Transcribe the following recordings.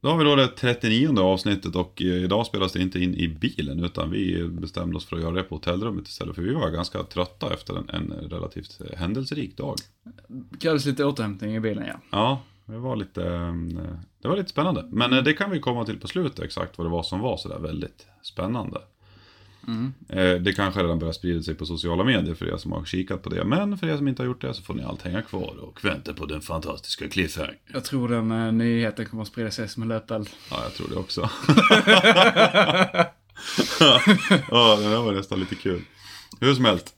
Då har vi då det 39 avsnittet och eh, idag spelas det inte in i bilen utan vi bestämde oss för att göra det på hotellrummet istället. För vi var ganska trötta efter en, en relativt eh, händelserik dag. Krävdes lite återhämtning i bilen ja. Ja, det var lite, eh, det var lite spännande. Men det kan vi komma till på slutet exakt vad det var som var sådär väldigt spännande. Mm. Eh, Det kanske redan börjar sprida sig på sociala medier för er som har kikat på det. Men för er som inte har gjort det så får ni allt hänga kvar och vänta på den fantastiska cliffhanger. Jag tror den eh, nyheten kommer att sprida sig som en löpeld. Ja, jag tror det också. ja, det där var nästan lite kul. Hur som helst.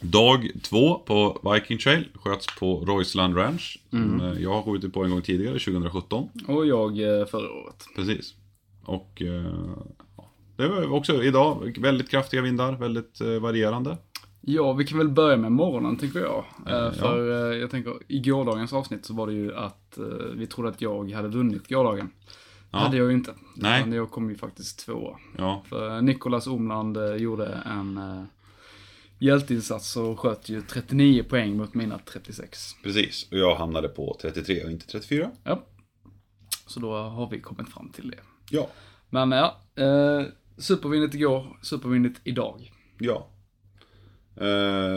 Dag två på Viking Trail sköts på Roysland Ranch. Som eh, jag har skjutit på en gång tidigare, 2017. Och jag eh, förra året. Precis. Och eh, det var också idag väldigt kraftiga vindar, väldigt eh, varierande. Ja, vi kan väl börja med morgonen tänker jag. Ja. För eh, jag tänker, i gårdagens avsnitt så var det ju att vi trodde att jag hade vunnit gårdagen. Ja. hade jag ju inte. Nej. Utan jag kom ju faktiskt tvåa. Ja, För Nikolas Omland gjorde en hjälteinsats och sköt ju 39 poäng mot mina 36. precis. Och jag hamnade på 33 och inte 34. Ja. Så då har vi kommit fram till det. Ja. Men ja, eh, supervinnet igår, supervinnet idag. Ja. Eh,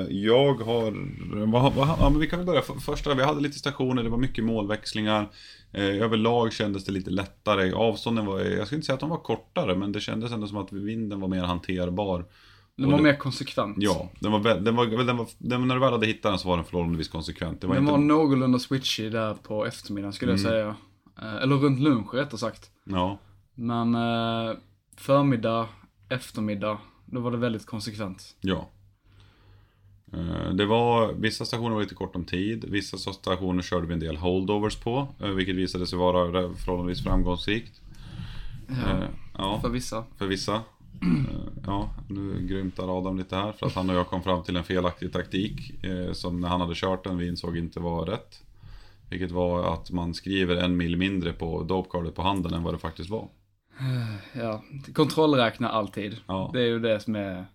jag har, vad, vad, ja, men vi kan väl börja för, första, vi hade lite stationer, det var mycket målväxlingar. Eh, överlag kändes det lite lättare, avstånden var, jag skulle inte säga att de var kortare, men det kändes ändå som att vinden var mer hanterbar. Den var det- mer konsekvent. Ja, den var, den var, den var, den, när du väl hade hittat den så var den förhållandevis konsekvent. Det var Den inte, var någorlunda switchy där på eftermiddagen skulle jag säga. Eh, eller runt lunch rättare sagt. Ja, Men eh, förmiddag, eftermiddag, då var det väldigt konsekvent. ja. Eh, Det var, vissa stationer var lite kort om tid, vissa stationer körde vi en del holdovers på, eh, vilket visade sig vara förhållandevis framgångsrikt. Ja, Eh, Ja, för vissa. för vissa. Ja, nu grymtar Adam lite här för att han och jag kom fram till en felaktig taktik som när han hade kört den vi insåg inte var rätt. Vilket var att man skriver en mil mindre på dopecardet på handen än vad det faktiskt var. Ja, kontrollräkna alltid. Ja. Det är ju det som är...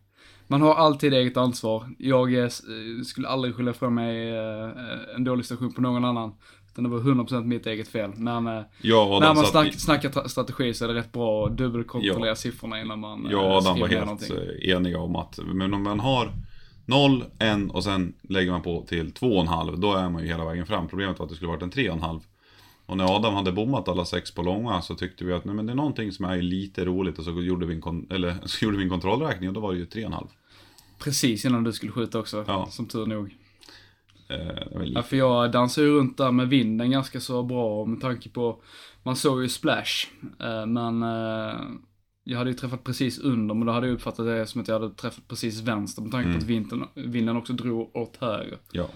Man har alltid eget ansvar. Jag är, eh, skulle aldrig skylla från mig eh, en dålig station på någon annan. Utan det var 100% mitt eget fel. Men och när man satt i- snack, snackar tra- strategi så är det rätt bra att dubbelkontrollera Ja. siffrorna innan man eh, jag och Adam var helt någonting. eniga om att men om man har 0, 1 och sen lägger man på till 2,5 då är man ju hela vägen fram. Problemet var att det skulle varit en 3,5. Och när Adam hade bommat alla sex på långa så tyckte vi att nej, men det är någonting som är lite roligt och så gjorde vi en, kon- eller, så gjorde vi en kontrollräkning och då var det ju 3,5. Precis innan du skulle skjuta också, Ja. som tur nog. Eh, Ja, för jag dansar ju runt där med vinden ganska så bra med tanke på, man såg ju splash, eh, men eh, jag hade ju träffat precis under, men då hade jag uppfattat det som att jag hade träffat precis vänster med tanke Mm. på att vinden, vinden också drog åt höger. ja,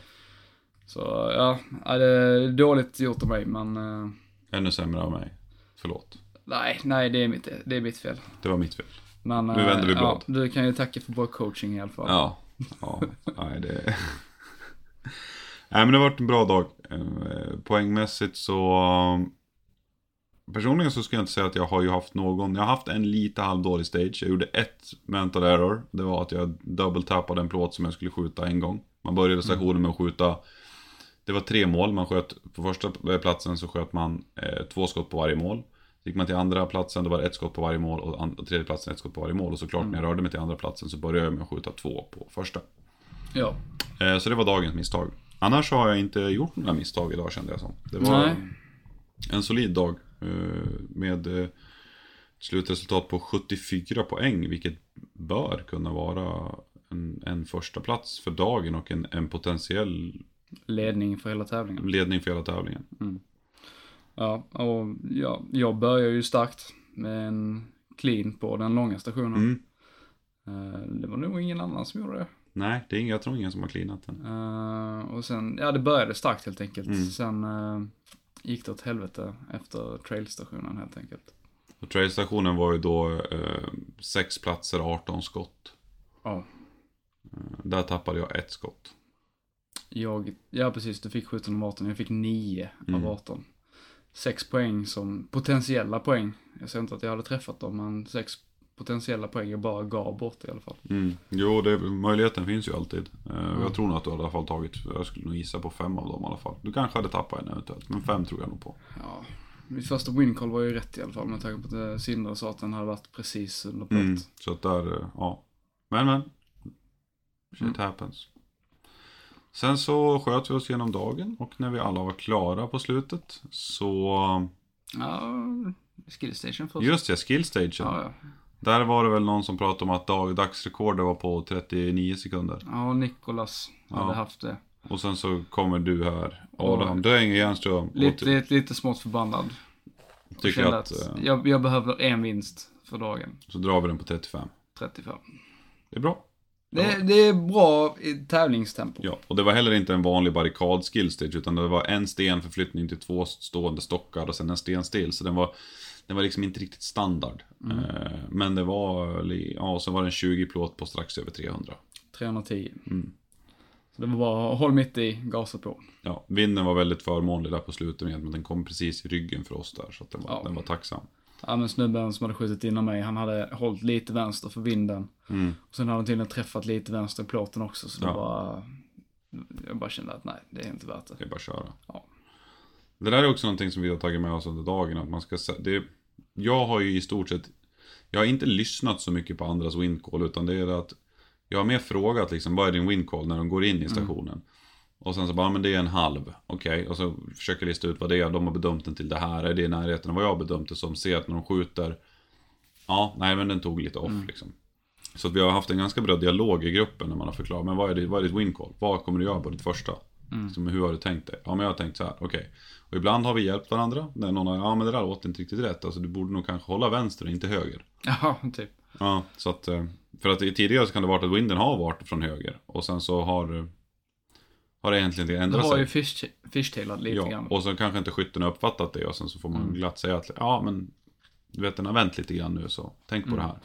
Så ja, det är dåligt gjort av mig, men eh, ännu sämre av mig. Förlåt. nej, nej, det är mitt, det är mitt fel. Det var mitt fel. Men, Nu vänder vi eh, blad. Ja, du kan ju tacka för bra coaching i alla fall. Ja, ja, nej det... Nej men det har varit en bra dag. Eh, Poängmässigt så... Personligen så skulle jag inte säga att jag har ju haft någon, jag har haft en lite halvdålig stage. Jag gjorde ett mental error. Det var att jag double-tappade en plåt som jag skulle skjuta en gång. Man började stationen med att skjuta, det var tre mål. Man sköt, på första platsen så sköt man eh, två skott på varje mål. Så gick man till andra platsen, då var det ett skott på varje mål och och tredje platsen ett skott på varje mål. Och såklart när jag rörde mig till andra platsen så började jag med att skjuta två på första. Ja. Eh, Så det var dagens misstag. Annars har jag inte gjort några misstag idag kände jag som. Det var Nej. en solid dag. eh, Med eh, slutresultat på 74 poäng. Vilket bör kunna vara en, en första plats för dagen och en, en potentiell Ledning för hela tävlingen. ledning för hela tävlingen. Ja, och ja, jag börjar ju starkt med en clean på den långa stationen. Mm. Eh, det var nog ingen annan som gjorde det. Nej, det är ingen, jag tror ingen som har cleanat den. Eh, och sen, ja det började starkt helt enkelt. Mm. Sen eh, gick det åt helvete efter trailstationen helt enkelt. Och trailstationen var ju då eh, sex platser, 18 skott. Ja, Eh, Där tappade jag ett skott. Jag, ja precis, du fick 17 av 18, jag fick 9 Mm. av 18. Sex poäng som potentiella poäng. Jag säger inte att jag hade träffat dem, men sex potentiella poäng jag bara gav bort i alla fall. Mm. Jo, det, möjligheten finns ju alltid. Mm. Jag tror nog att du hade i alla fall tagit, jag skulle nog gissa på fem av dem i alla fall. Du kanske hade tappat en eventuellt, men fem tror jag nog på. Ja, Mitt första wincall var ju rätt i alla fall med tanke på att Sindre sa att den hade varit precis under plåt. Mm, så att där, eh, ja. Men men. Shit Mm. happens. Sen så sköt vi oss genom dagen och när vi alla var klara på slutet så, Ja, skillstation först. just det, skillstagen. Ja, ja. Där var det väl någon som pratade om att dag, dagsrekordet var på 39 sekunder. ja Nikolas hade Ja. haft det. Och sen så kommer du här, Adam Döinge Järnström. och Lite, ty- lite, lite smått förbannad. tycker att, att eh, jag, jag behöver en vinst för dagen. så drar vi den på 35. 35. Det är bra. Det, det är bra i tävlingstempo. Ja, och det var heller inte en vanlig barrikad skillstage utan det var en stenförflyttning till två stående stockar och sen en sten still. Så den var, den var liksom inte riktigt standard. Mm. Eh, men det var, ja, och så var det en 20 plåt på strax över 300. 310. Mm. Så det var bara håll mitt i, gasa på. Ja, vinden var väldigt förmånlig där på slutet med men den kom precis i ryggen för oss där så att den var, Ja. den var tacksam. Ja men snubben som hade skjutit innan mig, han hade hållit lite vänster för vinden. Mm. Och sen hade han tydligen träffat lite vänster i plåten också, så det Ja. var... Jag bara kände att nej, det är inte värt det. Det är bara att köra. Ja. Det där är också någonting som vi har tagit med oss under dagen. Att man ska, det, jag har ju i stort sett, jag har inte lyssnat så mycket på andras windcall. Utan det är det att jag har mer frågat liksom, vad är din windcall när de går in i stationen. Och sen så bara, men det är en halv. Okej, och så försöker jag lista ut vad det är. De har bedömt den till det här. Är det i närheten av vad jag har bedömt det som? Ser att när de skjuter, ja, nej men den tog lite off liksom. Så att vi har haft en ganska bra dialog i gruppen när man har förklarat, men vad är, det, vad är ditt windcall? Vad kommer du göra på ditt första? Liksom, hur har du tänkt dig? Ja men jag har tänkt så här, okej. Och ibland har vi hjälpt varandra. När någon har, ja men det där låter inte riktigt rätt. Alltså du borde nog kanske hålla vänster och inte höger. Ja, typ. Ja, så att, eh, för att tidigare så kan det vara att winden har varit från höger. Och sen så har, eh, har det egentligen Det ändrat har sig. ju fish, fishtailat lite Ja, grann. och så kanske inte skytten har uppfattat det och sen så får man glatt säga att ja men du vet den har vänt lite grann nu så tänk på det här.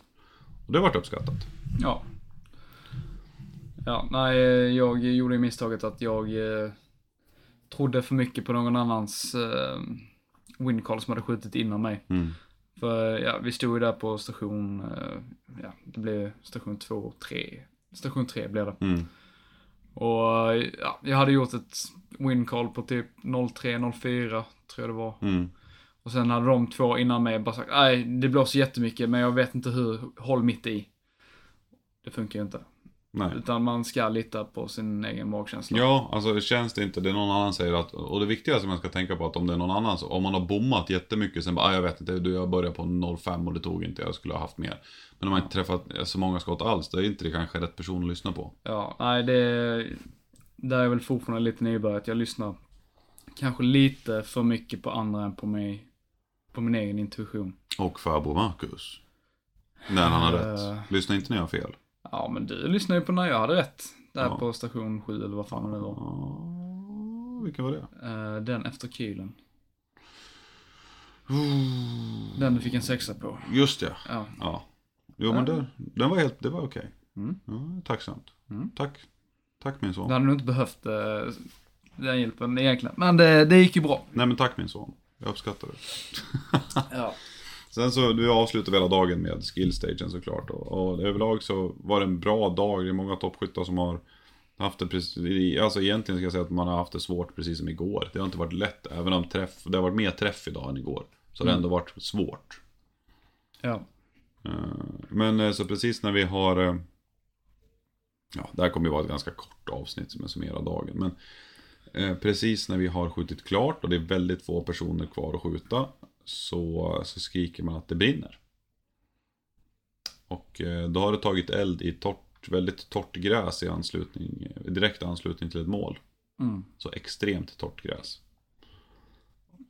Och det har varit uppskattat. Ja. Ja, nej, jag gjorde ju misstaget att jag eh, trodde för mycket på någon annans eh, windcall som hade skjutit innan mig. Mm. För ja, vi stod ju där på station, eh, ja, det blev station 2, 3. Station 3 blev det. Mm. Och ja, jag hade gjort ett windcall på typ 03, 04 tror jag det var. Mm. Och sen hade de två innan mig bara sagt, nej det blåser jättemycket men jag vet inte hur, håll mitt i. Det funkar ju inte. Nej. Utan man ska lita på sin egen magkänsla. Ja, alltså känns det inte, det någon annan säger att, och det viktigaste man ska tänka på att om det är någon annan, så, om man har bommat jättemycket, sen bara, ah, jag vet inte, du, jag började på 05 och det tog inte, jag skulle ha haft mer. Men om man inte träffat så många skott alls, då är inte det kanske rätt person att lyssna på. Ja, nej det, där är väl fortfarande lite nybörjat. Jag lyssnar kanske lite för mycket på andra än på mig, på min egen intuition. Och farbror Marcus. När han har Eh. rätt. Lyssna inte när jag har fel. Ja, men du lyssnar ju på när jag hade rätt. Där Ja. på station 7 eller vad fan det nu var. Vilken var det? Eh, den efter kylen. Den du fick en sexa på. Just det, Ja. ja. Jo men det, den var helt, det var okej. Mm. Ja, tacksamt. Mm. Tack. Tack min son. Du hade nog inte behövt eh, den hjälpen egentligen. Men det, det gick ju bra. Nej men tack min son. Jag uppskattar det. Ja. Sen så, du avslutade hela dagen med skillstagen såklart. Och, och överlag så var det en bra dag. Det är många toppskyttar som har haft det precis, alltså egentligen ska jag säga att man har haft det svårt precis som igår. Det har inte varit lätt, även om träff, det har varit mer träff idag än igår. Så det har ändå varit svårt. Ja. Eh, Men eh, så precis när vi har eh, Ja, det här kommer ju vara ett ganska kort avsnitt som är summerar dagen. Men precis när vi har skjutit klart och det är väldigt få personer kvar att skjuta. Så, så skriker man att det brinner. Och eh, då har det tagit eld i torrt, väldigt torrt gräs i anslutning, direkt anslutning till ett mål. Mm. Så extremt torrt gräs.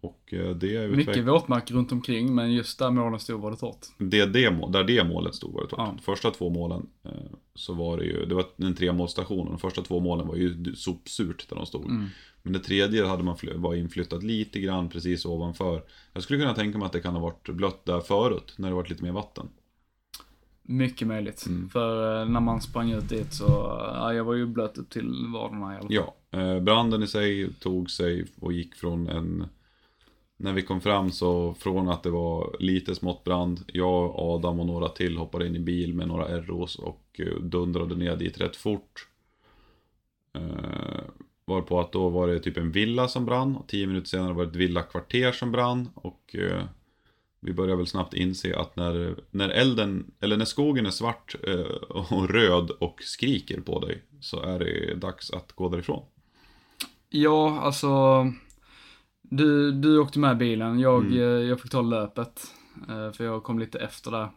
Och eh, det är Mycket utveck- våtmark runt omkring, men just där målen stod var det torrt. det, det, där det målet stod var det torrt. Ja. Första två målen eh, så var det ju, det var en tremålsstation och de första två målen var ju sopsurt där de stod. Mm. Men det tredje hade man var inflyttat lite grann precis ovanför. Jag skulle kunna tänka mig att det kan ha varit blött där förut, när det varit lite mer vatten. Mycket möjligt. Mm. För eh, när man sprang ut dit så, ja, jag var ju blöt upp till vaderna i alla fall. Ja, branden i sig tog sig och gick från en... När vi kom fram så från att det var lite smått brand, jag, Adam och några till hoppade in i bil med några ROs och eh, dundrade ner dit rätt fort. Eh, var på att då var det typ en villa som brann och tio minuter senare var det ett villakvarter som brann och eh, vi börjar väl snabbt inse att när, när elden, eller när skogen är svart eh, och röd och skriker på dig så är det dags att gå därifrån. Ja, alltså. Du, du åkte med bilen. Jag, Mm. eh, jag fick ta löpet. eh, För jag kom lite efter där.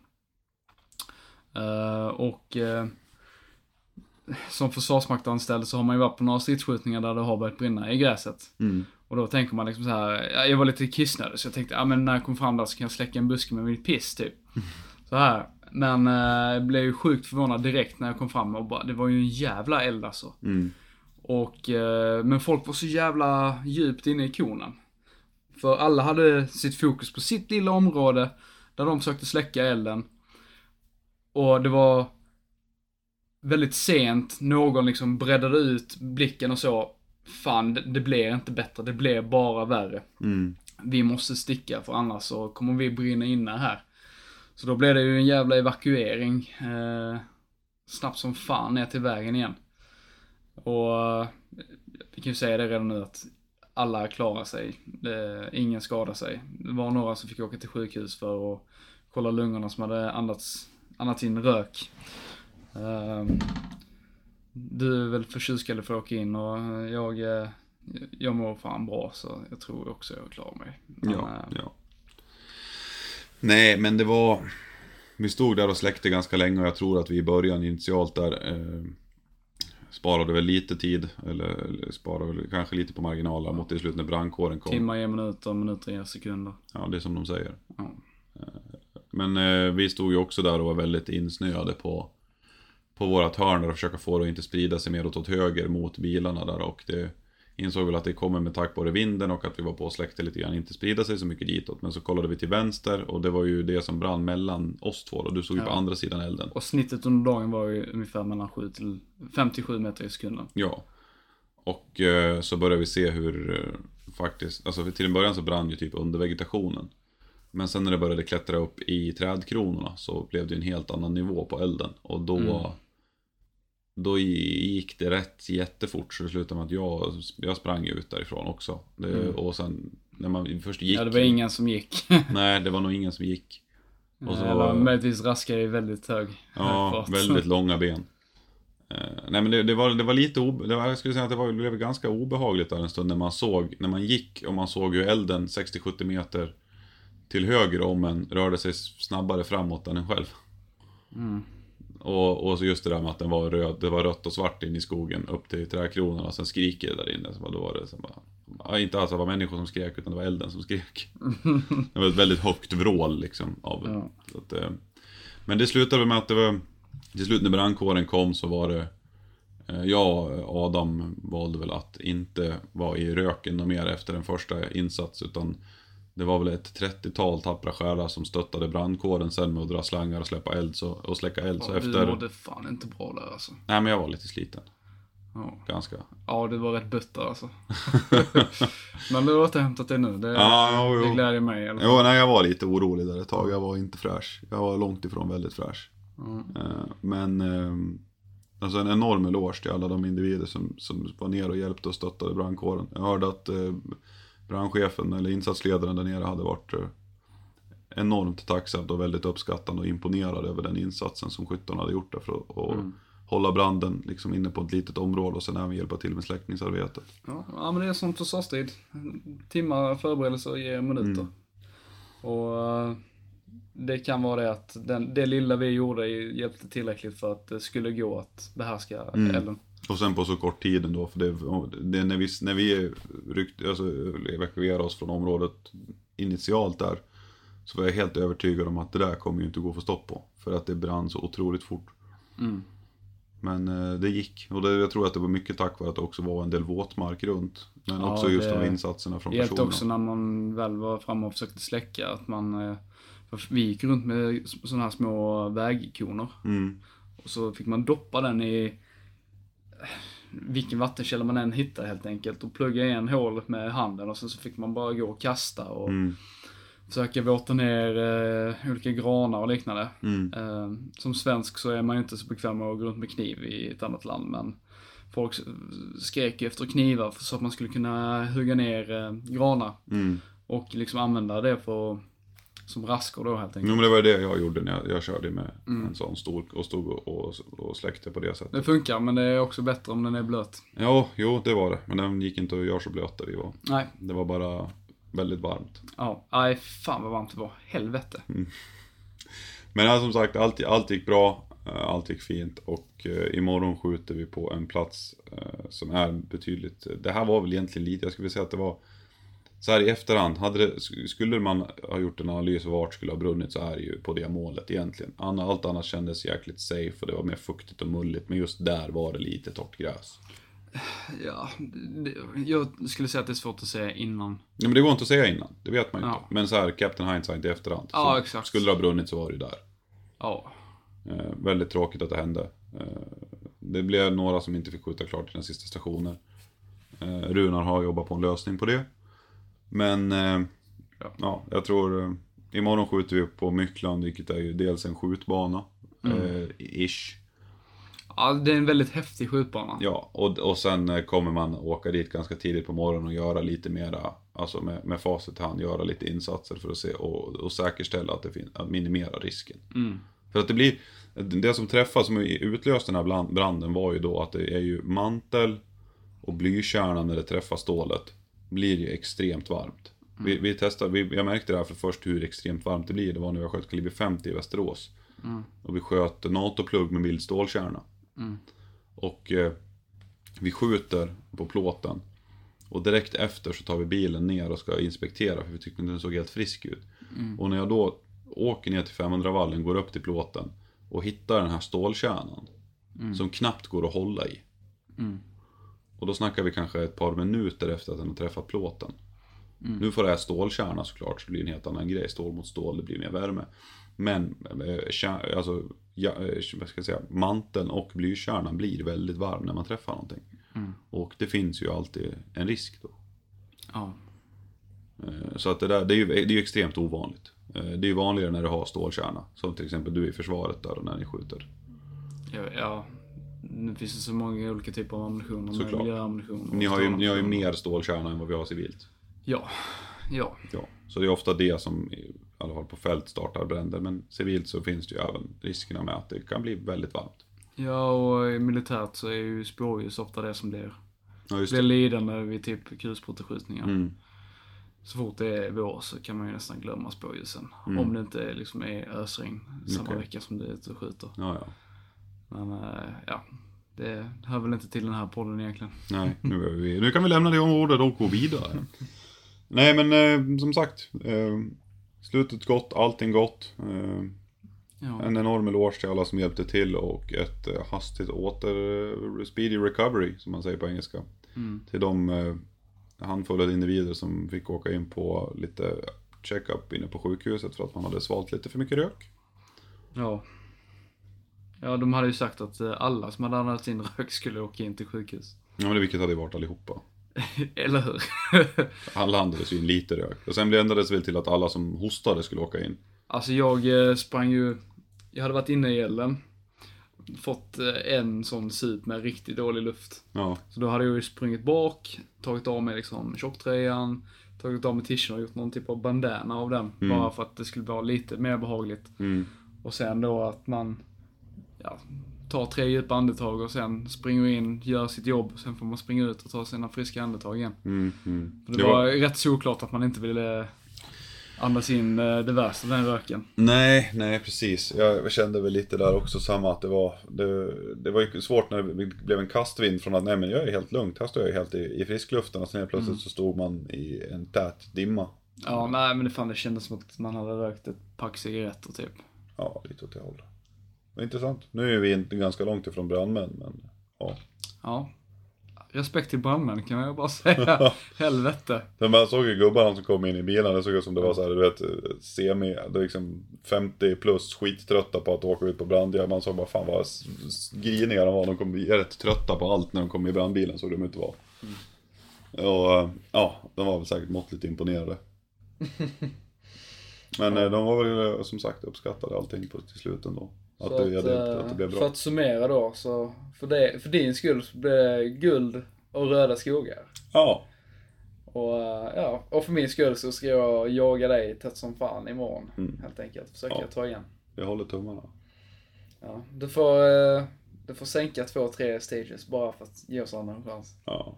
Eh, Och som försvarsmaktanställd så har man ju varit på några stridsskjutningar där det har börjat brinna i gräset. Mm. Och då tänker man liksom så här, ja, jag var lite kissnödig så jag tänkte, ja men när jag kom fram där så kan jag släcka en buske med mitt piss typ. Så här. Men eh, jag blev ju sjukt förvånad direkt när jag kom fram och bara, det var ju en jävla eld alltså. Mm. Och, eh, men folk var så jävla djupt inne i konen. För alla hade sitt fokus på sitt lilla område där de försökte släcka elden. Och det var väldigt sent, någon liksom breddade ut blicken och så. Fan, det, det blir inte bättre, det blir bara värre. Mm. Vi måste sticka för annars så kommer vi brinna inne här. Så då blev det ju en jävla evakuering. Eh, snabbt som fan ner till vägen igen. Och eh, vi kan ju säga det redan nu att alla klarar sig. Det, ingen skadar sig. Det var några som fick åka till sjukhus för att kolla lungorna som hade andats, andats in rök. Ehm, du är väl förtjusad för att åka in och jag, eh, jag mår fan bra så jag tror också jag klarar mig. Men, Ja, eh, ja. Nej, men det var... Vi stod där och släckte ganska länge och jag tror att vi i början initialt där eh, sparade väl lite tid. Eller, eller sparade väl kanske lite på marginalen mot i slut när brandkåren kom. Timmar ger minuter, minuter ger sekunder. Ja, det är som de säger. Ja. Men eh, vi stod ju också där och var väldigt insnöade på, på vårat hörn och försöka få det att inte sprida sig mer åt höger mot bilarna där och det insåg väl att det kommer med tack vare vinden och att vi var på och släckte lite grann, inte sprida sig så mycket ditåt. Men så kollade vi till vänster och det var ju det som brann mellan oss två och du såg ju på andra sidan elden. Och snittet under dagen var ju ungefär mellan 7 till 57 meter i sekunden. Ja. Och eh, så började vi se hur eh, faktiskt, alltså till en början så brann ju typ under vegetationen. Men sen när det började klättra upp i trädkronorna så blev det en helt annan nivå på elden. Och då, Mm. Då gick det rätt jättefort så det slutade med att jag, jag sprang ut därifrån också. Det, Mm. Och sen när man först gick. Ja, det var ingen som gick. Nej, det var nog ingen som gick. Och så- Eller möjligtvis raskade i väldigt hög Ja, fart. väldigt långa ben. Eh, nej men det, det, var, det var lite, obe, det var, jag skulle säga att det, var, det blev ganska obehagligt där en stund när man såg, när man gick och man såg hur elden 60-70 meter till höger om en rörde sig snabbare framåt än en själv. Mm. Och, och så just det där med att den var röd, det var rött och svart in i skogen upp till trädkronorna och sen skriker det där inne. Så bara, då var det så bara, inte alls att det var människor som skrek utan det var elden som skrek. Det var ett väldigt högt vrål liksom. Av, Ja. att, eh, men det slutade med att det var, till slut när brandkåren kom så var det eh, jag och Adam valde väl att inte vara i röken och mer efter den första insats utan det var väl ett 30-tal tappra själar som stöttade brandkåren sen med att dra slangar och släppa eld så, och släcka eld. Så Ja, Du efter... mådde fan inte bra där alltså. Nej men jag var lite sliten. Ja, Ganska. ja du var rätt butter alltså. Men du har återhämtat dig nu. Det, Ja, jo, det jo. gläder mig fall. Jo, nej jag var lite orolig där ett tag. Jag var inte fräsch. Jag var långt ifrån väldigt fräsch. Eh, Men eh, alltså en enorm eloge till alla de individer som, som var nere och hjälpte och stöttade brandkåren. Jag hörde att eh, brandchefen eller insatsledaren där nere hade varit eh, enormt tacksamt och väldigt uppskattande och imponerad över den insatsen som skyttarna hade gjort där för att Mm. hålla branden liksom inne på ett litet område och sen även hjälpa till med släckningsarbetet. Ja, ja, men det är som försvarstid. Timmar förberedelser ger minuter. Mm. Och eh, det kan vara det att den, det lilla vi gjorde hjälpte tillräckligt för att det skulle gå att behärska Mm. elden. Och sen på så kort tid ändå, för det, det är när vi, när vi ryckte, alltså, evakuerade oss från området initialt där, så var jag helt övertygad om att det där kommer ju inte gå att få stopp på. För att det brann så otroligt fort. Mm. Men eh, det gick. Och det, jag tror att det var mycket tack vare att det också var en del våtmark runt. Men Ja, också just de insatserna från Det hjälpte personerna. också när man väl var framme och försökte släcka att man, eh, vi gick runt med sådana här små vägikoner. Mm. Och så fick man doppa den i vilken vattenkälla man än hittade helt enkelt och plugga igen hålet med handen och sen så fick man bara gå och kasta och Mm. försöka våta ner eh, olika granar och liknande. Mm. Eh, som svensk så är man ju inte så bekväm med att gå runt med kniv i ett annat land men folk skrek efter knivar så att man skulle kunna hugga ner eh, granar. Mm. Och liksom använda det för, som raskor då helt Jo enkelt. men det var det jag gjorde när jag, jag körde med Mm. en sån stor och stod och, och, och släckte på det sättet. Det funkar, men det är också bättre om den är blöt. Ja, jo det var det. Men den gick inte att göra så blöt där vi var. Nej, Det var bara väldigt varmt. ja. Nej, fan vad varmt det var. Helvete. Men ja, som sagt, allt, allt gick bra. eh, Allt gick fint och eh, imorgon skjuter vi på en plats eh, som är betydligt, det här var väl egentligen lite, jag skulle vilja säga att det var så här i efterhand, hade det, skulle man ha gjort en analys av vart skulle ha brunnit så är det ju på det målet egentligen. Allt annat kändes jäkligt safe och det var mer fuktigt och mulligt men just där var det lite torrt gräs. Ja, det, jag skulle säga att det är svårt att säga innan. Ja, men det går inte att säga innan, det vet man ju Ja. inte. Men så här, Captain Hindsight i efterhand. Ja, exakt. Skulle det ha brunnit så var det ju där. Ja. Eh, väldigt tråkigt att det hände. Eh, det blev några som inte fick skjuta klart sina sista stationer. Eh, Runar har jobbat på en lösning på det. Men eh, Ja. ja. jag tror eh, imorgon skjuter vi på Myckland, vilket är ju dels en skjutbana. Eh, ish. ja, det är en väldigt häftig skjutbana. Ja, och, och sen kommer man åka dit ganska tidigt på morgonen och göra lite mera, alltså med, med facit i hand, göra lite insatser för att se och, och säkerställa att det finns, att minimera risken. Mm. För att det blir, det som träffade, som utlöste den här branden var ju då att det är ju mantel och blykärnan när det träffar stålet blir ju extremt varmt. Vi, vi testade, vi, jag märkte det här för först hur extremt varmt det blir. Det var när jag sköt kaliber 50 i Västerås. Och vi sköt NATO-plugg med mild stålkärna. Och eh, vi skjuter på plåten. Och direkt efter så tar vi bilen ner och ska inspektera för vi tyckte den såg helt frisk ut. Och när jag då åker ner till 500-vallen, går upp till plåten och hittar den här stålkärnan. Som knappt går att hålla i. Mm. Och då snackar vi kanske ett par minuter efter att den har träffat plåten. Nu får det här stålkärna såklart, så det blir en helt annan grej. Stål mot stål, det blir mer värme. Men eh, alltså, ja, eh, vad ska jag säga, manteln och blykärnan blir väldigt varm när man träffar någonting. Och det finns ju alltid en risk då. Ja. Eh, Så att det där, det är ju, det är ju extremt ovanligt. Det är ju vanligare när du har stålkärna. Som till exempel du i försvaret där när ni skjuter. Ja, ja. Nu finns det så många olika typer av ammunition. Såklart. Miljöammunition. Ni har ju, ni har ju mer stålkärna än vad vi har civilt. Ja. Ja. Ja, så det är ofta det som i alla fall på fält startar bränder. Men civilt så finns det ju även riskerna med att det kan bli väldigt varmt. Ja, och militärt så är ju spårljus ofta det som blir, Ja, blir lidande vid typ kulspruteskjutningar. Mm. Så fort det är vår så kan man ju nästan glömma spårljusen. Mm. Om det inte liksom är ösregn samma Okej. vecka som du är ute och skjuter. Ja, ja. Men eh, ja, det hör väl inte till den här podden egentligen. Nej, nu, är vi, nu kan vi lämna det området och gå vidare. Nej, men eh, som sagt. Eh, slutet gott, allting gott. Eh, Ja, en enorm eloge till alla som hjälpte till och ett eh, hastigt åter... eh, speedy recovery, som man säger på engelska. mm. Till de eh, handfulla individer som fick åka in på lite check-up inne på sjukhuset för att man hade svalt lite för mycket rök. ja. Ja, de hade ju sagt att eh, alla som hade andats in rök skulle åka in till sjukhus. Ja, men det vilket hade ju varit allihopa. Eller hur? Alla andades ju in lite rök. Och sen ändrades det väl till att alla som hostade skulle åka in. Alltså jag eh, sprang ju, jag hade varit inne i elden. Fått eh, en sån sup med riktigt dålig luft. Ja, Så då hade jag ju sprungit bak, tagit av mig liksom tjocktröjan, tagit av mig t-shirten och gjort någon typ av bandana av den. Bara för att det skulle vara lite mer behagligt. mm. Och sen då att man, ja, tar tre djupa andetag och sen springer in, gör sitt jobb. Och sen får man springa ut och ta sina friska andetag igen. Mm, mm. Det, var, rätt såklart att man inte ville andas in eh, det värsta, den röken. Nej, nej precis. Jag kände väl lite där också samma att det var Det, det var ju svårt när det blev en kastvind från att nej men jag är helt lugnt, här står jag helt i, i friskluften och sen helt plötsligt så stod man i en tät dimma. Ja, nej men det fan det kändes som att man hade rökt ett pack cigaretter typ. Ja, lite åt det hållet. Intressant. Nu är vi inte ganska långt ifrån brandmän men ja. Ja. Respekt till brandmän kan jag bara säga. Helvete. Men man såg ju gubbarna som kom in i bilen, det såg ut som det var så här, du vet, semi, det liksom 50 plus skittrötta på att åka ut på brandjakt. Man såg bara fan vad griniga de var, de kom rätt trötta på allt när de kom i brandbilen såg de ut att vara. Och eh, ja, de var väl säkert måttligt imponerade. Men eh, de var väl eh, som sagt uppskattade allting på, till slut ändå. Att, det, ja, det, eh, att det blev För bra. att summera då, så för, det, för din skull så blir det guld och röda skogar. Ja, Och, eh, ja, och för min skull så ska jag jaga dig tätt som fan imorgon. Mm. Helt enkelt. Försöka Ja. ta igen. jag håller tummarna. Ja, du får, eh, du får sänka två, tre stages bara för att ge oss andra en chans. Ja.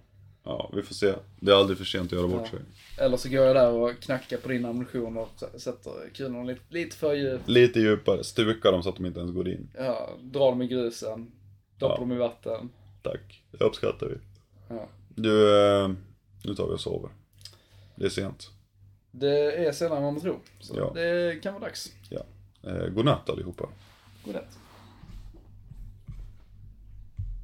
Ja, vi får se. Det är aldrig för sent att göra bort Ja. sig. Eller så går jag där och knackar på din ammunition och sätter kulorna lite, lite för djupt. Lite djupare, stuka dem så att de inte ens går in. Ja, drar dem i grusen. Doppar Ja. dem i vatten. Tack, det uppskattar vi. Ja. Du, eh, nu tar vi och sover. Det är sent. Det är sällan man tror. Så Ja. det kan vara dags. Eh, godnatt allihopa. Godnatt.